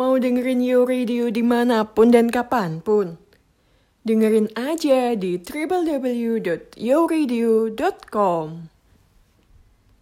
Mau dengerin Yo Radio di mana pun dan kapan pun? Dengerin aja di www.yoradio.com.